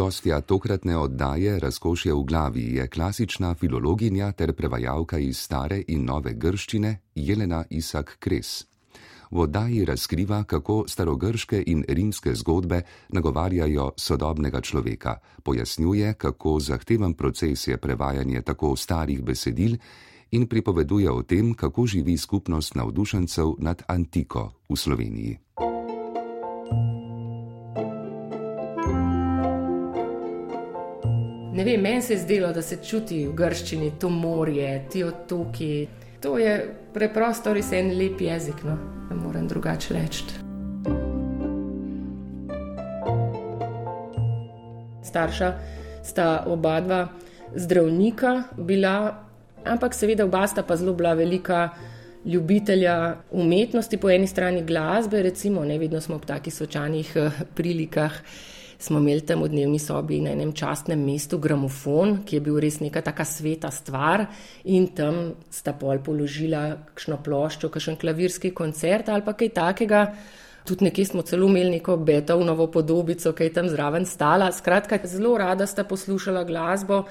Gostja tokratne oddaje Razkošje v glavi je klasična filologinja ter prevajalka iz stare in nove grščine Jelena Isak Kres. V oddaji razkriva, kako starogrške in rimske zgodbe nagovarjajo sodobnega človeka, pojasnjuje, kako zahteven proces je prevajanje tako starih besedil in pripoveduje o tem, kako živi skupnost navdušencev nad antiko v Sloveniji. Ne vem, meni se je zdelo, da se čuti v grščini to morje, ti otoki. To je preprosto res en lep jezik, no, ne morem drugače reči. Starša sta oba dva zdravnika bila, ampak seveda oba sta pa zelo bila velika ljubitelja umetnosti, po eni strani glasbe, recimo, ne vedno smo ob takih sočanih eh, prilikah smo imeli tam v dnevni sobi na enem častnem mestu gramofon, ki je bil res neka taka sveta stvar, in tam sta pol položila kakšno ploščo, kakšen klavirski koncert ali pa kaj takega. Tudi nekje smo celo imeli neko betovnovo podobico, ki je tam zraven stala. Skratka, zelo rada sta poslušala glasbo.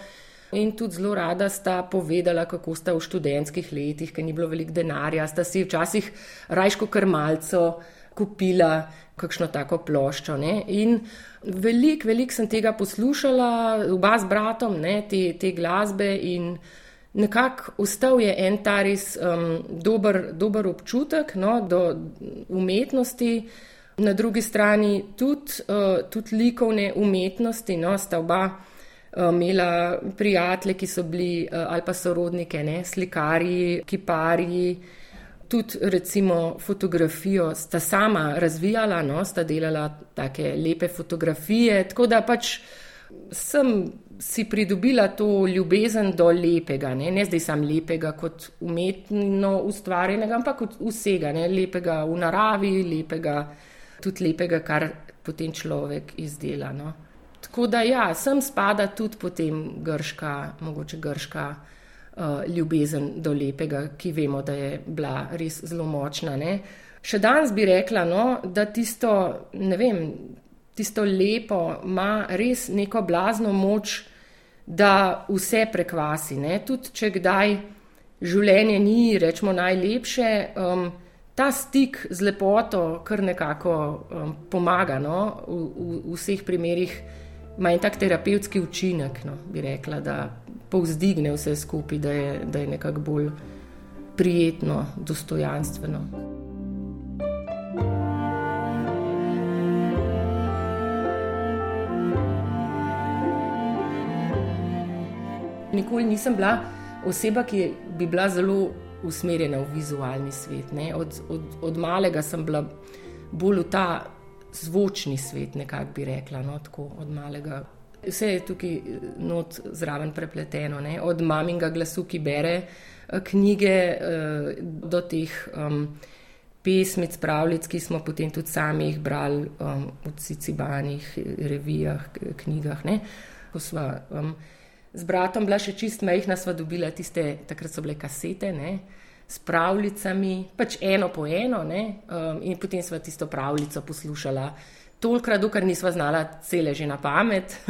In tudi zelo rada sta povedala, kako sta v študentskih letih, ker ni bilo veliko denarja, sta si včasih rajško krmalco kupila kakšno tako ploščo. Ne? In veliko, veliko sem tega poslušala, oba z bratom, ne, te, te glasbe in nekako ustal je en ta res um, dober, dober občutek no, do umetnosti. Na drugi strani tudi, uh, tudi likovne umetnosti, no, sta oba uh, imela prijatelje, ki so bili uh, ali pa sorodnike, ne, slikari, kipari tudi recimo fotografijo sta sama razvijala, no, sta delala take lepe fotografije, tako da pač sem si pridobila to ljubezen do lepega, ne, ne zdaj sam lepega kot umetno ustvarjenega, ampak kot vsega, ne, lepega v naravi, lepega, tudi lepega, kar potem človek izdela. No. Tako da ja, sem spada tudi potem grška, mogoče grška. Eh, ljubezen do lepega, ki vemo, da je bila res zelo močna. Ne? Še danes bi rekla, no, da tisto, ne vem, tisto lepo ima res neko blazno moč, da vse prekvasi. Ne? Tudi če kdaj življenje ni, rečemo, najlepše, um, ta stik z lepoto kar nekako um, pomaga no? v, v, v vseh primerih. Ma en tak terapevtski učinek, no, bi rekla, da povzdigne vse skupaj, da je, da je nekako bolj prijetno, dostojanstveno. Nikoli nisem bila oseba, ki bi bila zelo usmerjena v vizualni svet. Od, od, od malega sem bila bolj v ta zvočni svet, nekako bi rekla, no, tako od malega Vse je tukaj eh, not zraven prepleteno, ne? od maminga glasu, ki bere eh, knjige, eh, do teh um, pesmic, pravljic, ki smo potem tudi sami jih brali um, v cicibanih revijah, knjigah. Ko sva um, z bratom bila še čist majhna, sva dobila tiste, takrat so bile kasete. Ne? S pravljicami, pač eno po eno, um, in potem smo tisto pravljico poslušali Tolkrat, dokler nisva znala cele že na pamet,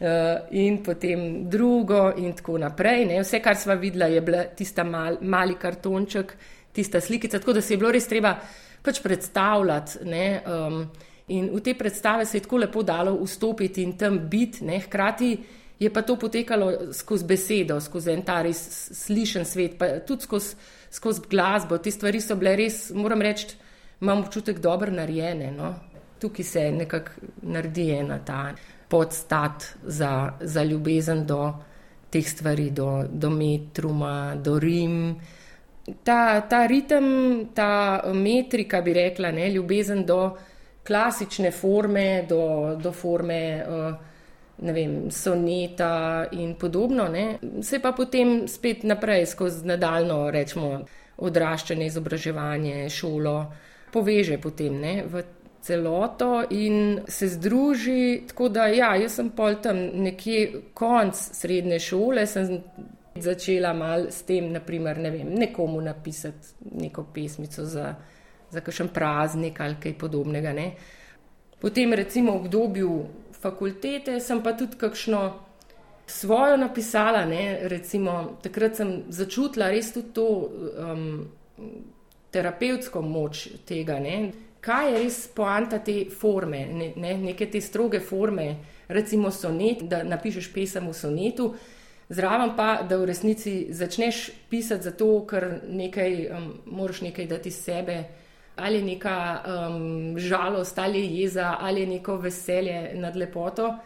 eh, in potem drugo, in tako naprej. Ne. Vse, kar sva videla, je bil tista mal, mali kartonček, tista slikica, tako da se je bilo res treba pač predstavljati. Ne, um, in v te predstave se je tako lepo dalo vstopiti in tam biti, ne, hkrati je pa to potekalo skozi besedo, skozi en ta res slišen svet, pa tudi skozi, skozi glasbo. Te stvari so bile res, moram reči, imam občutek dobro narejene. No tukaj se nekako naredi ena ta podstat za, za ljubezen do teh stvari, do, do metruma, do rim. Ta, ta ritem, ta metrika, bi rekla, ne, ljubezen do klasične forme, do, do forme uh, vem, soneta in podobno, ne, se pa potem spet naprej skozi nadaljno, rečemo, odraščanje, izobraževanje, šolo, poveže potem ne, v celoto in se združi. Tako da, ja, jaz sem pol tam nekje konc srednje šole, sem začela mal s tem, naprimer, ne vem, nekomu napisati neko pesmico za, za kakšen praznik ali kaj podobnega. Ne. Potem, recimo, v obdobju fakultete, sem pa tudi kakšno svojo napisala. Ne? Recimo, takrat sem začutila res tudi to um, terapevtsko moč tega. Ne? Kaj je res poanta te forme, ne, ne, neke te stroge forme, recimo sonet, da napišeš pesem v sonetu, zraven pa, da v resnici začneš pisati zato, ker nekaj, um, moraš nekaj dati sebe, ali neka um, žalost, ali jeza, ali neko veselje nad lepoto,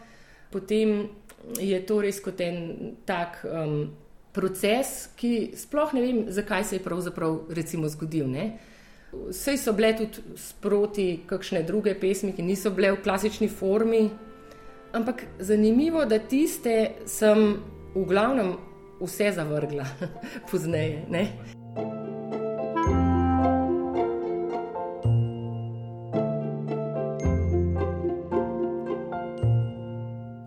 potem je to res kot en tak um, proces, ki sploh ne vem, zakaj se je pravzaprav recimo zgodil. Ne? Vse so bile tudi sproti kakšne druge pesmi, ki niso bile v klasični formi, ampak zanimivo, da tiste sem v glavnem vse zavrgla pozneje. Ne?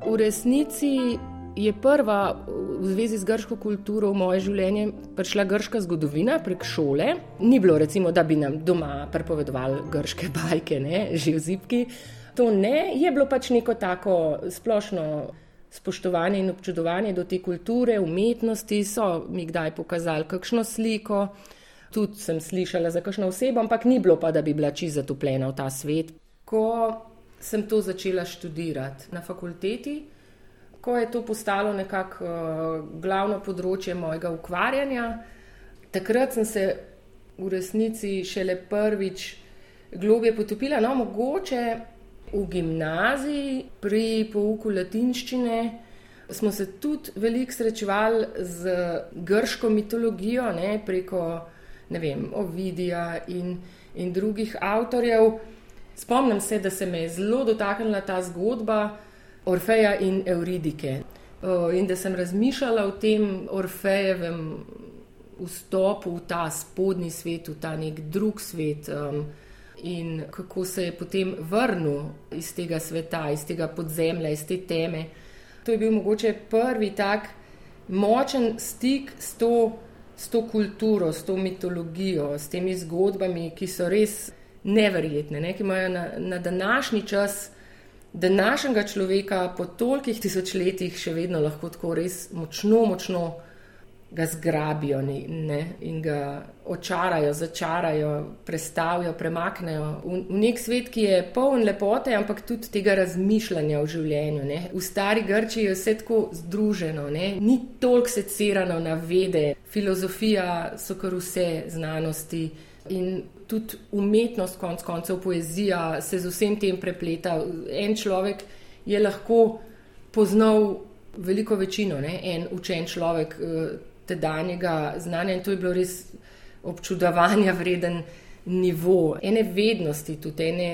V resnici je prva v zvezi z grško kulturo v moje življenje prišla grška zgodovina prek šole. Ni bilo, recimo, da bi nam doma prepovedovali grške bajke, ne, že v zipki. To ne, je bilo pač neko tako splošno spoštovanje in občudovanje do te kulture, umetnosti. So mi kdaj pokazali kakšno sliko, tudi sem slišala za kakšno osebo, ampak ni bilo pa, da bi bila čisto zatopljena v ta svet. Ko sem to začela študirati na fakulteti, ko je to postalo nekako uh, glavno področje mojega ukvarjanja. Takrat sem se v resnici šele prvič globje potopila, no, mogoče v gimnaziji pri pouku latinščine. Smo se tudi veliko srečevali z grško mitologijo, ne, preko ne vem, Ovidija in, in drugih avtorjev. Spomnim se, da se me je zelo dotaknila ta zgodba, Orfeja in Euridike. In da sem razmišljala o tem Orfejevem vstopu v ta spodnji svet, v ta nek drug svet. In kako se je potem vrnil iz tega sveta, iz tega podzemlja, iz te teme. To je bil mogoče prvi tak močen stik s to, s to kulturo, s to mitologijo, s temi zgodbami, ki so res neverjetne, ne? ki imajo na, na današnji čas današnjega človeka po tolikih tisočletjih še vedno lahko tako res močno, močno ga zgrabijo ne, in ga očarajo, začarajo, prestavijo, premaknejo v nek svet, ki je poln lepote, ampak tudi tega razmišljanja o življenju. Ne. V stari Grči je vse tako združeno, ne. ni toliko secirano na vede, filozofija so kar vse znanosti. In tudi umetnost, konc koncev poezija, se z vsem tem prepleta. En človek je lahko poznal veliko večino, ne? en učen človek eh, tedanjega znanja in to je bilo res občudovanja vreden nivo, ene vednosti, tudi ene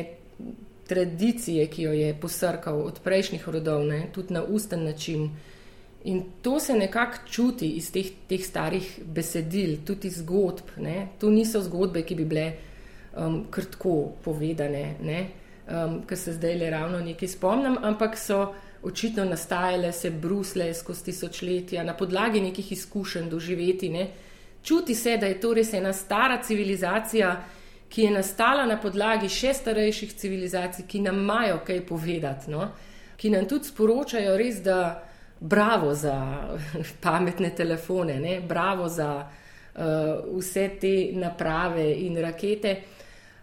tradicije, ki jo je posrkal od prejšnjih rodov, ne? tudi na usten način. In to se nekako čuti iz teh, teh starih besedil, tudi zgodb. Ne? To niso zgodbe, ki bi bile um, krtko povedane, um, ker se zdaj le ravno nekaj spomnim, ampak so očitno nastajale, se brusle skozi tisočletja na podlagi nekih izkušenj doživeti. Ne? Čuti se, da je to res ena stara civilizacija, ki je nastala na podlagi še starejših civilizacij, ki nam imajo kaj povedati, no? ki nam tudi sporočajo res, da bravo za pametne telefone, ne? bravo za uh, vse te naprave in rakete.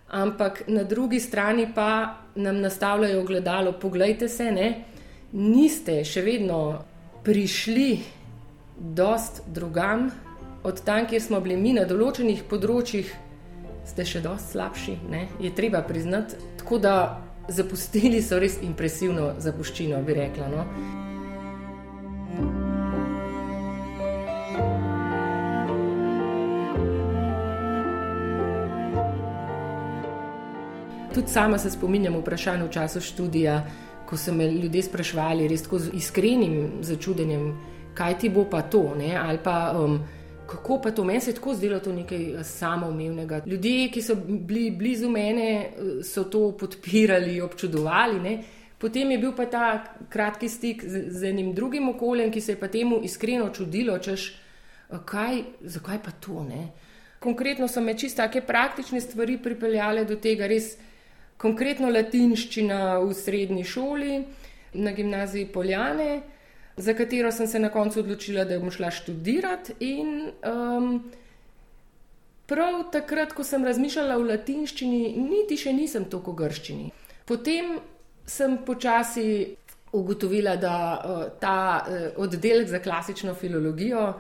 Ampak na drugi strani pa nam nastavljajo gledalo, poglejte se, ne? niste še vedno prišli dost drugam od tam, kjer smo bili mi na določenih področjih, ste še dost slabši, ne? je treba priznati. Tako da zapustili so res impresivno zapuščino, bi rekla. No? Tudi sama se spominjam vprašanj v času študija, ko so me ljudje sprašvali res tako z iskrenim začudenjem, kaj ti bo pa to, ne? ali pa um, kako pa to, meni se je tako zdelo to nekaj eh, samoumevnega. Ljudje, ki so bili blizu mene, eh, so to podpirali, občudovali. Ne? Potem je bil pa ta kratki stik z, z enim drugim okoljem, ki se je pa temu iskreno čudilo, češ, kaj, zakaj pa to ne. Konkretno so me čisto take praktične stvari pripeljale do tega res konkretno latinščina v srednji šoli, na gimnaziji Poljane, za katero sem se na koncu odločila, da bom šla študirati. In um, prav takrat, ko sem razmišljala o latinščini, niti še nisem toliko grščini. Potem sem počasi ugotovila, da uh, ta uh, oddelek za klasično filologijo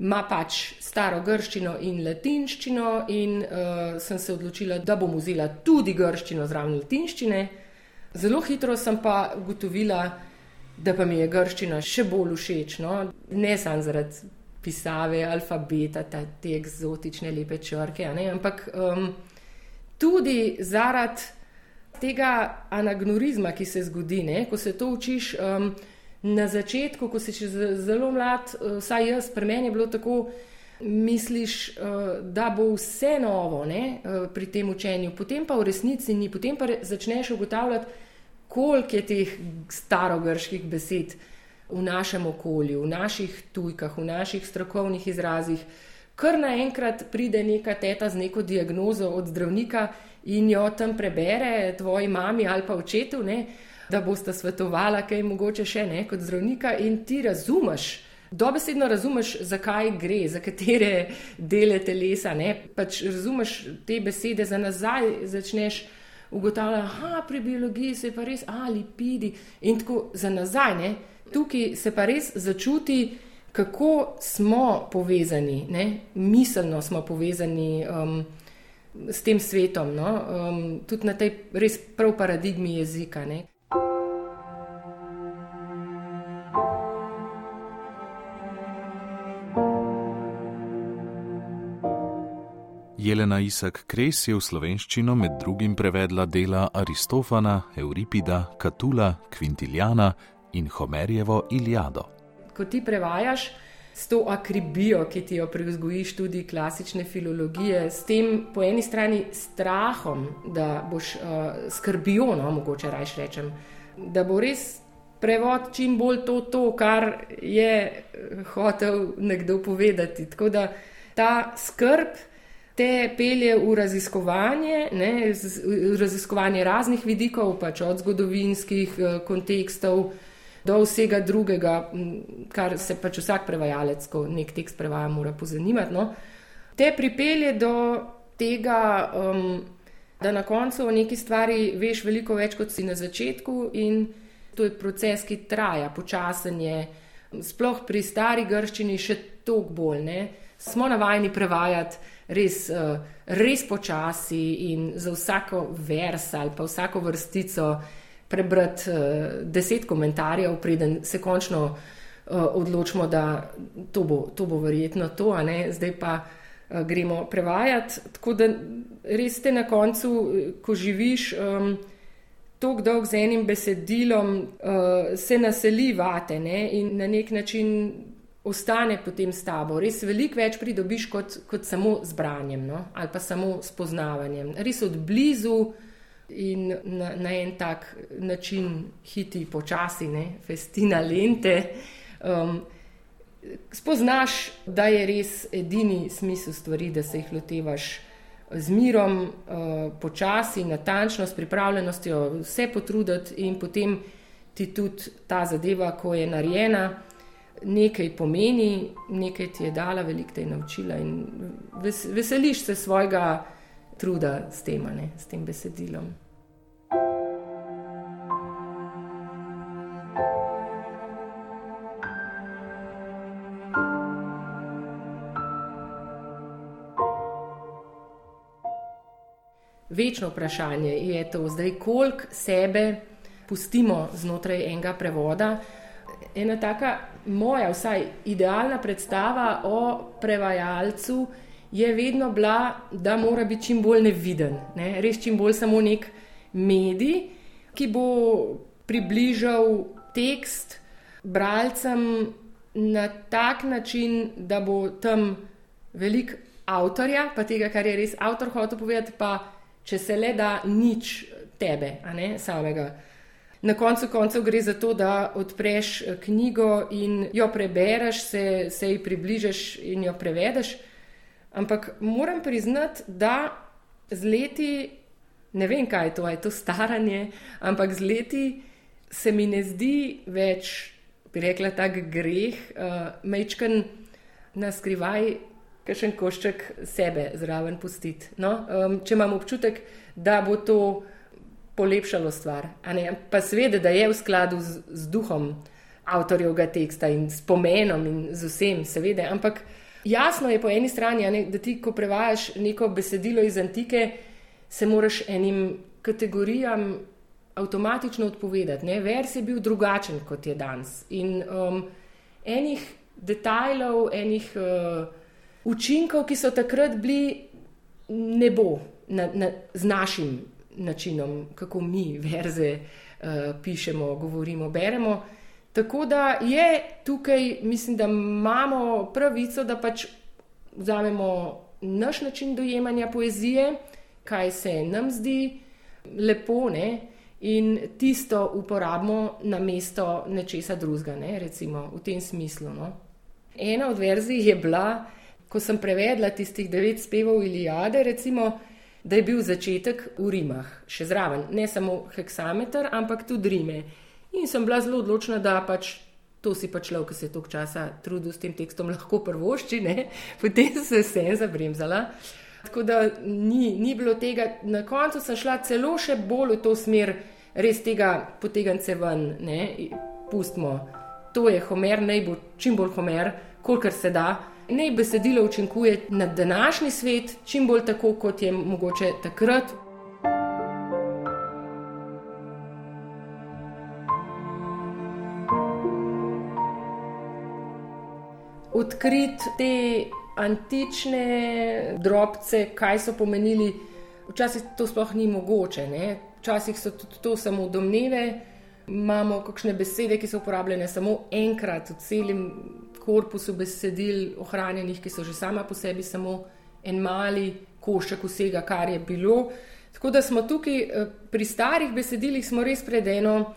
ima pač staro grščino in latinščino, in uh, sem se odločila, da bom vzela tudi grščino zraven latinščine. Zelo hitro sem pa ugotovila, da pa mi je grščina še bolj všeč. No? Ne samo zaradi pisave, alfabeta, ta, te eksotične lepe črke, ampak um, tudi zaradi tega anagnorizma, ki se zgodi, ne? ko se to učiš. Um, na začetku, ko si še zelo mlad, eh, vsaj jaz, pri meni je bilo tako, misliš, eh, da bo vse novo ne, eh, pri tem učenju, potem pa v resnici ni, potem pa začneš ugotavljati, koliko je teh starogrških besed v našem okolju, v naših tujkah, v naših strokovnih izrazih. Kar naenkrat pride neka teta z neko diagnozo od zdravnika in jo tam prebere, tvoji mami ali pa očetu, ne, da boste svetovala, kaj mogoče še ne kot zdravnika in ti razumeš. Dobesedno razumeš, zakaj gre, za katere dele telesa. Pač razumeš te besede za nazaj, začneš ugotavljati, da pri biologiji se pa res, a lipidi in tako za nazaj. Ne? Tukaj se pa res začuti, kako smo povezani, ne? miselno smo povezani um, s tem svetom, no? um, tudi na tej res prav paradigmi jezika. Ne? Jelena Isak Kres je v slovenščino med drugim prevedla dela Aristofana, Euripida, Katula, Quintiliana in Homerjevo Iliado. Ko ti prevajaš s to akribijo, ki ti jo privzgojiš tudi klasične filologije, s tem po eni strani strahom, da boš uh, skrbijo, no, mogoče rajš rečem, da bo res. Prevod čim bolj to, to, kar je hotel nekdo povedati. Tako da ta skrb, te pelje v raziskovanje, ne, v raziskovanje raznih vidikov, pač od zgodovinskih eh, kontekstov do vsega drugega, kar se pač vsak prevajalec, ko nek tekst prevaja, mora pozanimati. No. Te pripelje do tega, um, da na koncu o neki stvari veš veliko več, kot si na začetku, in to je proces, ki traja, počasen je. Sploh pri stari grščini še toliko bolj. Ne. Smo navajeni prevajati res, uh, res počasi in za vsako vers ali pa vsako vrstico prebrati uh, deset komentarjev, preden se končno uh, odločimo, da to bo, to bo verjetno to, a ne zdaj pa. Gremo prevajati, tako da res te na koncu, ko živiš um, tako dolgo z enim besedilom, uh, se naseli vate ne? in na nek način ostane potem s tabo. Res veliko več pridobiš kot, kot samo z branjem no? ali pa samo s poznavanjem. Res od blizu in na, na en tak način hiti počasi, ne? festina lente. Um, spoznaš, da je res edini smisel stvari, da se jih lotevaš. Z mirom, uh, počasi, natančno, s pripravljenostjo, vse potruditi, in potem ti tudi ta zadeva, ko je narejena, nekaj pomeni, nekaj ti je dala, veliko te je naučila in ves, veseliš se svojega truda s tem, ne, s tem besedilom. Večno vprašanje je to, zdaj, koliko sebe pustimo znotraj enega prevoda. Ena taka moja, vsaj idealna predstava o prevajalcu je vedno bila, da mora biti čim bolj neviden, ne? res čim bolj samo nek medij, ki bo približal tekst bralcem na tak način, da bo tam velik avtorja, pa tega, kar je res avtor hotel povedati, pa če se le da nič tebe, a ne samega. Na koncu koncev gre za to, da odpreš eh, knjigo in jo prebereš, se, se ji približaš in jo prevedeš. Ampak moram priznati, da z leti, ne vem kaj je to, je to staranje, ampak z leti se mi ne zdi več, bi rekla, tak greh, uh, mečken na skrivaj, kakšen košček sebe zraven pustiti. No? Um, če imam občutek, da bo to polepšalo stvar, pa seveda, da je v skladu z, z duhom avtorjevega teksta in s pomenom in z vsem, seveda, ampak. Jasno je po eni strani, ne, da ti, ko prevajaš neko besedilo iz antike, se moraš enim kategorijam avtomatično odpovedati. Ne? Vers je bil drugačen kot je danes. In um, enih detajlov, enih uh, učinkov, ki so takrat bili, ne bo na, na, z našim načinom, kako mi verze uh, pišemo, govorimo, beremo. Tako da je tukaj, mislim, da imamo pravico, da pač vzamemo naš način dojemanja poezije, kaj se nam zdi lepo, ne? in tisto uporabimo na mesto nečesa drugega, ne? recimo v tem smislu. No? Ena od verzij je bila, ko sem prevedla tistih devet spevov Ilijade, recimo, da je bil začetek v Rimah, še zraven, ne samo heksameter, ampak tudi Rime. In sem bila zelo odločna, da pač to si pač človek, ki se je toliko časa trudil s tem tekstom, lahko prvošči, ne? potem se sem zabremzala. Tako da ni, ni bilo tega, na koncu sem šla celo še bolj v to smer, res tega potegance ven, ne, pustimo. To je Homer, naj bo čim bolj Homer, kolikor se da. Naj besedilo učinkuje na današnji svet, čim bolj tako, kot je mogoče takrat. Odkriti te antične drobce, kaj so pomenili, včasih to sploh ni mogoče. Ne? Včasih so tudi to samo domneve. Imamo kakšne besede, ki so uporabljene samo enkrat v celem korpusu besedil, ohranjenih, ki so že sama po sebi samo en mali košček vsega, kar je bilo. Tako da smo tukaj eh, pri starih besedilih res pred eno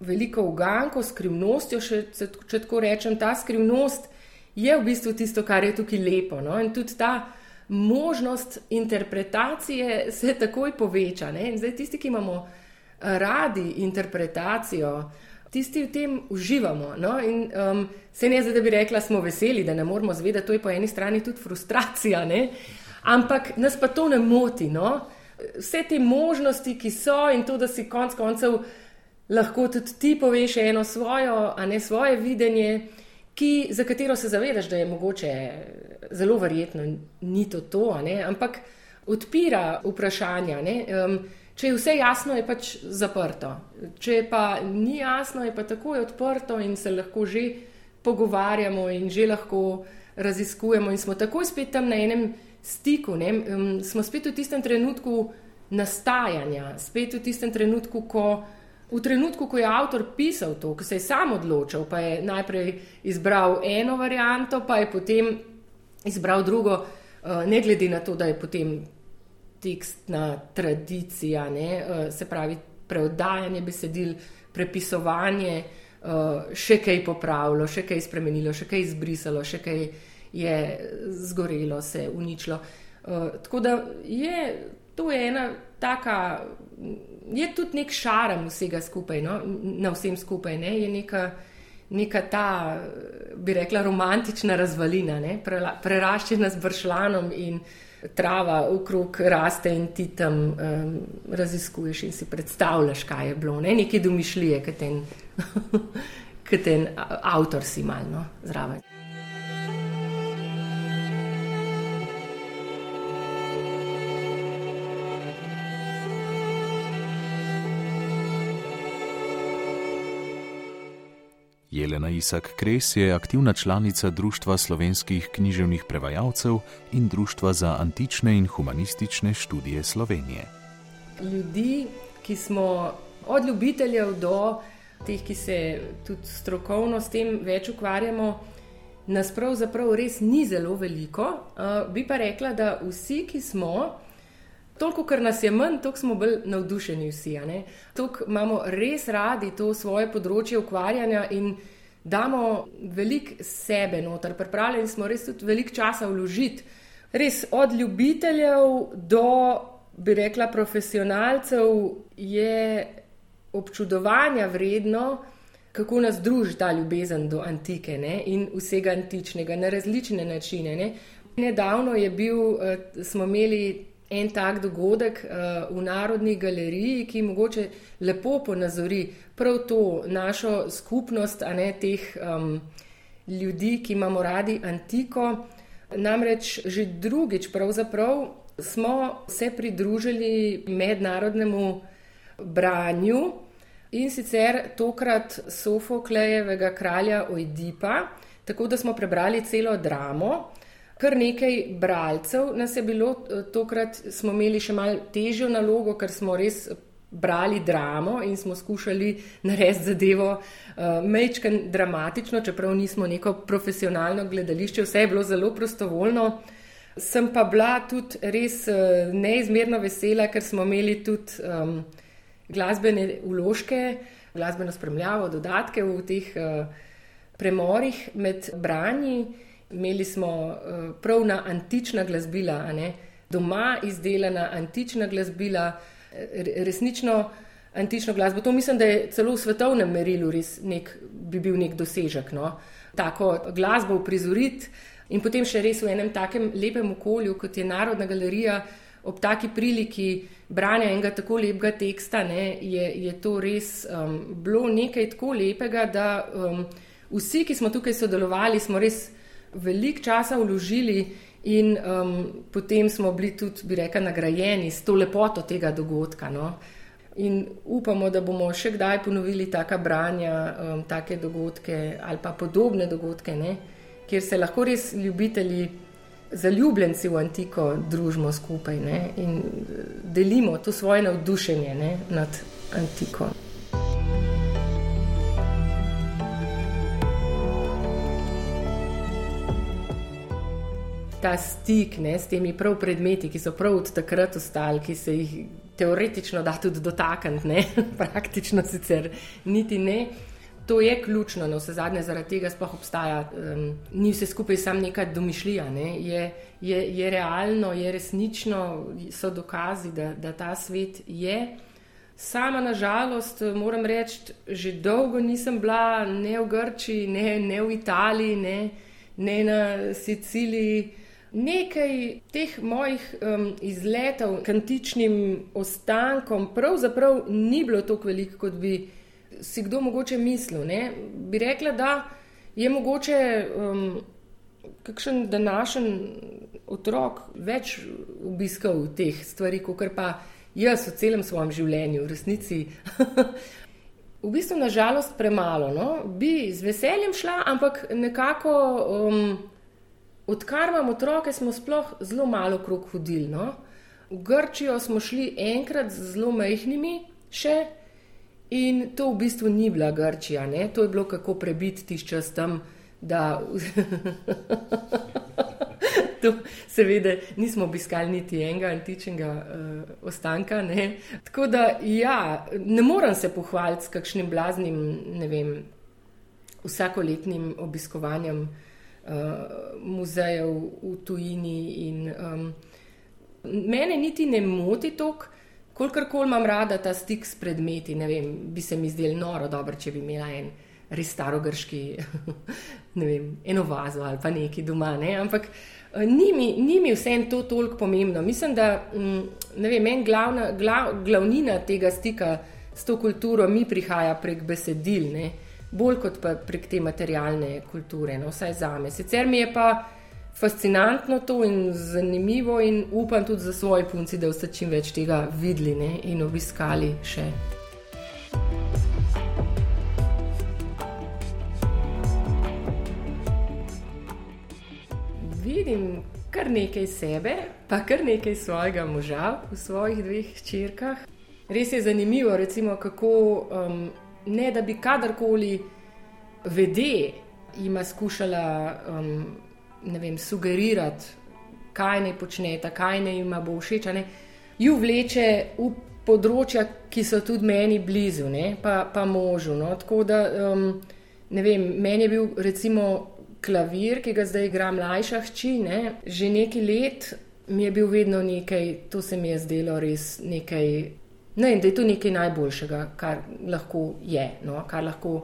veliko uganko, skrivnostjo, še, če tako rečem, ta skrivnost je v bistvu tisto, kar je tukaj lepo. No? In tudi ta možnost interpretacije se takoj poveča. Ne? In zdaj tisti, ki imamo radi interpretacijo, tisti v tem uživamo. No? In um, se ne zdaj, da bi rekla, smo veseli, da ne moramo zvedeti, to je po eni strani tudi frustracija, ne? ampak nas pa to ne moti. No? Vse te možnosti, ki so in to, da si konec koncev lahko tudi ti poveš eno svojo, a ne svoje videnje ki, za katero se zavedaš, da je mogoče zelo verjetno, ni to to, ampak odpira vprašanja. Um, če je vse jasno, je pač zaprto. Če pa ni jasno, je pa takoj odprto in se lahko že pogovarjamo in že lahko raziskujemo in smo takoj spet tam na enem stiku, um, smo spet v tistem trenutku nastajanja, spet v tistem trenutku, ko. V trenutku, ko je avtor pisal to, ko se je sam odločil, pa je najprej izbral eno varianto, pa je potem izbral drugo, eh, ne glede na to, da je potem tekstna tradicija, ne, eh, se pravi preodajanje besedil, prepisovanje, eh, še kaj popravilo, še kaj spremenilo, še kaj izbrisalo, še kaj je zgorelo, se uničilo. Tako da je to je ena taka je tudi nek šarm vsega skupaj, no? na vsem skupaj. Ne? Je neka, neka ta, bi rekla, romantična razvalina, preraščena z bršljanom in trava okrog raste in ti tam um, raziskuješ in si predstavljaš, kaj je bilo. Ne? Nekaj domišljije, kot ten, ten avtor si malo no? zraven. Jelena Isak Kres je aktivna članica Društva slovenskih književnih prevajalcev in Društva za antične in humanistične študije Slovenije. Ljudi, ki smo od ljubiteljev do teh, ki se tudi strokovno s tem več ukvarjamo, nas pravzaprav res ni zelo veliko. Bi pa rekla, da vsi, ki smo. Toliko, ker nas je manj, toliko smo bolj navdušeni vsi. Toliko imamo res radi to svoje področje ukvarjanja in damo veliko sebe noter, pripravljeni smo res tudi veliko časa vložiti. Res od ljubiteljev do, bi rekla, profesionalcev je občudovanja vredno, kako nas druži ta ljubezen do antike ne? in vsega antičnega na različne načine. Ne? Nedavno je bil, uh, smo imeli en tak dogodek uh, v Narodni galeriji, ki mogoče lepo ponazori prav to našo skupnost, a ne teh um, ljudi, ki imamo radi antiko. Namreč že drugič pravzaprav smo se pridružili mednarodnemu branju in sicer tokrat Sofoklejevega kralja Ojdipa, tako da smo prebrali celo dramo. Kar nekaj bralcev nas je bilo, tokrat smo imeli še malo težjo nalogo, ker smo res brali dramo in smo skušali narediti zadevo uh, eh, mečken dramatično, čeprav nismo neko profesionalno gledališče, vse je bilo zelo prostovoljno. Sem pa bila tudi res uh, neizmerno vesela, ker smo imeli tudi um, glasbene uložke, glasbeno spremljavo, dodatke v teh uh, premorih med branji. Imeli smo uh, prav na antična glasbila, doma izdelana antična glasbila resnično antično glasbo. To mislim, da je celo v svetovnem merilu res nek, bi bil nek dosežek. No? Tako glasbo uprizoriti in potem še res v enem takem lepem okolju, kot je Narodna galerija, ob taki priliki branja enega tako lepega teksta, ne, je, je to res um, bilo nekaj tako lepega, da um, vsi, ki smo tukaj sodelovali, smo res veliko časa vložili. In um, potem smo bili tudi, bi rekel, nagrajeni s to lepoto tega dogodka. No? In upamo, da bomo še kdaj ponovili taka branja, um, take dogodke ali pa podobne dogodke, ne? kjer se lahko res ljubitelji, zaljubljenci v antiko družimo skupaj ne? in delimo to svoje navdušenje ne? nad antiko. Ta stik ne, s temi prav predmeti, ki so prav od takrat ostali, ki se jih teoretično da tudi dotakniti, praktično sicer niti ne. To je ključno, na vse zadnje, zaradi tega sploh obstaja. Um, ni vse skupaj samo neka domišljija, ne? je, je, je realno, je resnično, so dokazi, da, da ta svet je. Sama, nažalost, moram reči, že dolgo nisem bila ne v Grčiji, ne, ne v Italiji, ne, ne na Siciliji. Nekaj teh mojih um, izletov k antičnim ostankom pravzaprav ni bilo tako veliko, kot bi si kdo mogoče mislil. Ne? Bi rekla, da je mogoče um, kakšen današnji otrok več obiskal teh stvari, kot pa jaz v celem svojem življenju, v resnici. v bistvu, nažalost, premalo. No? Bi z veseljem šla, ampak nekako. Um, Odkar imam otroke, smo sploh zelo malo krok hodili. No? V Grčijo smo šli enkrat z zelo majhnimi, še in to v bistvu ni bila Grčija, ne? to je bilo kako prebiti tiš čas tam. Da, to, seveda, nismo obiskali niti enega antičnega uh, ostanka. Ne? Tako da, ja, ne morem se pohvaliti s kakšnim blaznim, ne vem, vsakoletnim obiskovanjem uh, muzejev v tujini. In, um, mene niti ne moti toliko, kolikor koli imam rada ta stik s predmeti. Vem, bi se mi zdel noro, dobro, če bi imela en res starogrški, ne vem, eno vazo ali pa neki doma. Ne? Ampak uh, ni mi, ni mi vse to toliko pomembno. Mislim, da um, vem, en glavna, glav, glavnina tega stika s to kulturo mi prihaja prek besedil. Ne? Bolj kot pa prek te materialne kulture, no, vsaj za me. Sicer mi je pa fascinantno to in zanimivo, in upam tudi za svoje punci, da vse čim več tega videli ne, in obiskali še. Vidim kar nekaj sebe, pa kar nekaj svojega moža v svojih dveh črkah. Res je zanimivo, recimo, kako um, ne da bi kadarkoli vede jima skušala um, vem, sugerirati, kaj naj počnete, kaj naj jima bo všeč. Ju vleče v področja, ki so tudi meni blizu, ne, pa, pa možu. No. Tako da, um, ne vem, meni je bil recimo klavir, ki ga zdaj igra mlajša hči, ne, že nekaj let mi je bil vedno nekaj, to se mi je zdelo res nekaj Ne, in da je to nekaj najboljšega, kar lahko je, no, kar lahko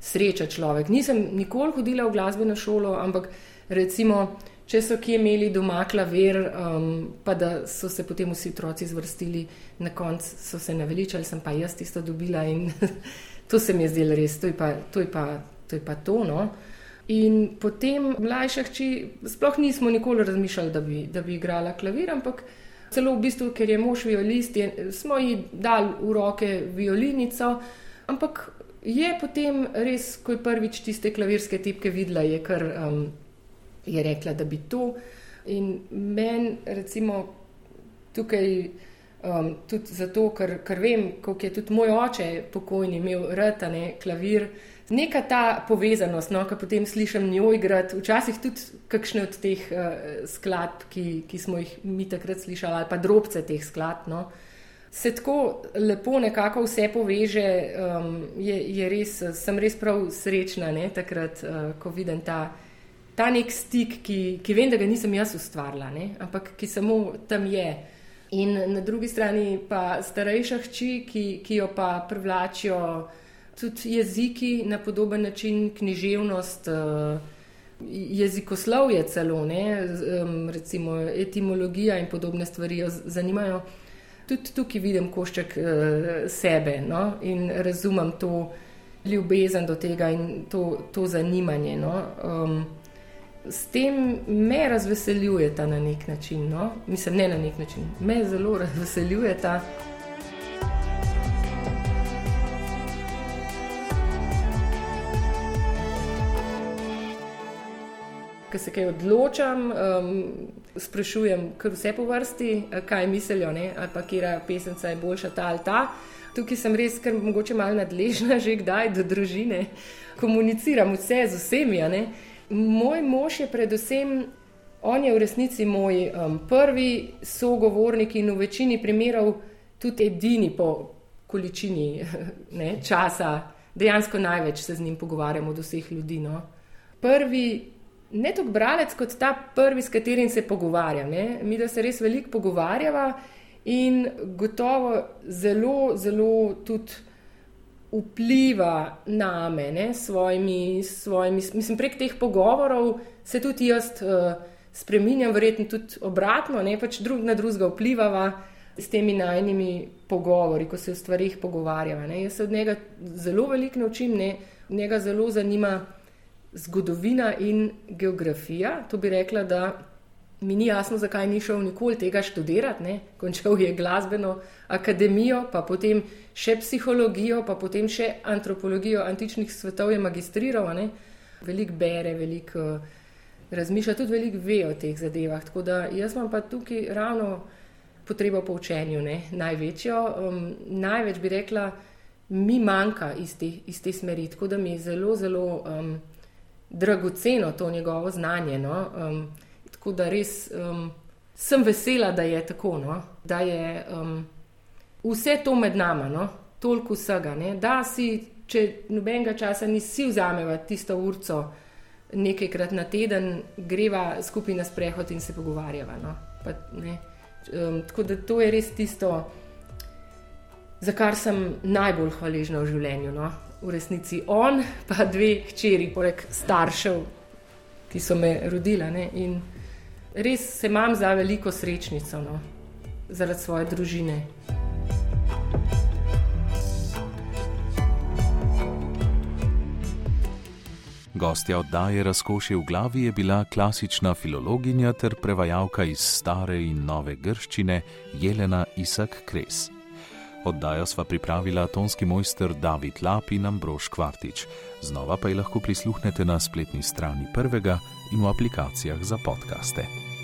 sreča človek. Nisem nikoli hodila v glasbeno šolo, ampak recimo, če so kje imeli doma klavir, um, pa da so se potem vsi otroci zvrstili, na koncu so se naveličali, sem pa jaz tisto dobila in to se mi je zdelo res, to je pa to. Je pa, to, je pa to no. In potem mlajša hči, sploh nismo nikoli razmišljali, da bi, da bi igrala klavir, ampak celo v bistvu, ker je mož violist, je, smo ji dali v roke violinico, ampak je potem res, ko je prvič tiste klavirske tipke videla, je kar um, je rekla, da bi to. In meni, recimo, tukaj um, tudi zato, ker, ker vem, kako je tudi moj oče pokojni imel rtane klavir neka ta povezanost, no, ki potem slišim njo igrati, včasih tudi kakšne od teh uh, skladb, ki, ki smo jih mi takrat slišali, ali pa drobce teh skladb. No. Se tako lepo nekako vse poveže, um, je, je res, sem res prav srečna ne, takrat, uh, ko vidim ta, ta nek stik, ki, ki vem, da ga nisem jaz ustvarila, ne, ampak ki samo tam je. In na drugi strani pa starejša hči, ki, ki jo pa privlačijo tudi jeziki na podoben način, književnost, eh, jezikoslovje celo, ne, recimo etimologija in podobne stvari jo zanimajo. Tudi tukaj vidim košček eh, sebe no, in razumem to ljubezen do tega in to, to zanimanje. No. Um, s tem me razveseljuje ta na nek način, no. mislim, ne na nek način, me zelo razveseljuje ko se kaj odločam, um, sprašujem kar vse po vrsti, eh, kaj mislijo, ne? ali pa kera pesemca je boljša ta ali ta. Tukaj sem res, ker mogoče malo nadležna, že kdaj do družine, komuniciram vse z vsemi. Moj mož je predvsem, on je v resnici moj um, prvi sogovornik in v večini primerov tudi edini po količini ne, časa, dejansko največ se z njim pogovarjamo od vseh ljudi. No. Prvi ne toliko bralec, kot ta prvi, s katerim se pogovarjam. Mi, da se res veliko pogovarjava in gotovo zelo, zelo tudi vpliva na me, s svojimi, svojimi, mislim, prek teh pogovorov se tudi jaz uh, spremenjam, verjetno tudi obratno, ne pač drug na drugega vplivava. S temi najnimi pogovori, ko se o stvarih pogovarjava. Ne. Jaz se od njega zelo veliko naučim, ne. njega zelo zanima zgodovina in geografija. To bi rekla, da mi ni jasno, zakaj ni šel nikoli tega študirati. Ne? Končal je glasbeno akademijo, pa potem še psihologijo, pa potem še antropologijo antičnih svetov je magistriral. Veliko bere, veliko uh, razmišlja, tudi veliko ve o teh zadevah. Tako da jaz imam pa tukaj ravno potrebo po učenju, ne? največjo. Um, največ bi rekla, mi manjka iz te, iz te smeri. Tako da mi je zelo, zelo. Um, dragoceno to njegovo znanje. No? Um, tako da res um, sem vesela, da je tako, no? da je um, vse to med nama, no? toliko vsega. Ne? Da si, če nobenega časa nisi vzameva tisto urco, nekajkrat na teden greva skupaj na sprehod in se pogovarjava. No? Pa, um, tako da to je res tisto, za kar sem najbolj hvaležna v življenju. No? V resnici on, pa dve hčeri, poleg staršev, ki so me rodila. Ne? In res se imam za veliko srečnico, no? zaradi svoje družine. Gostja oddaje Razkošje v glavi je bila klasična filologinja ter prevajalka iz stare in nove grščine Jelena Isak Kres. Oddajo sva pripravila tonski mojster David Lap in Ambrož Kvartič. Znova pa jih lahko prisluhnete na spletni strani prvega in v aplikacijah za podkaste.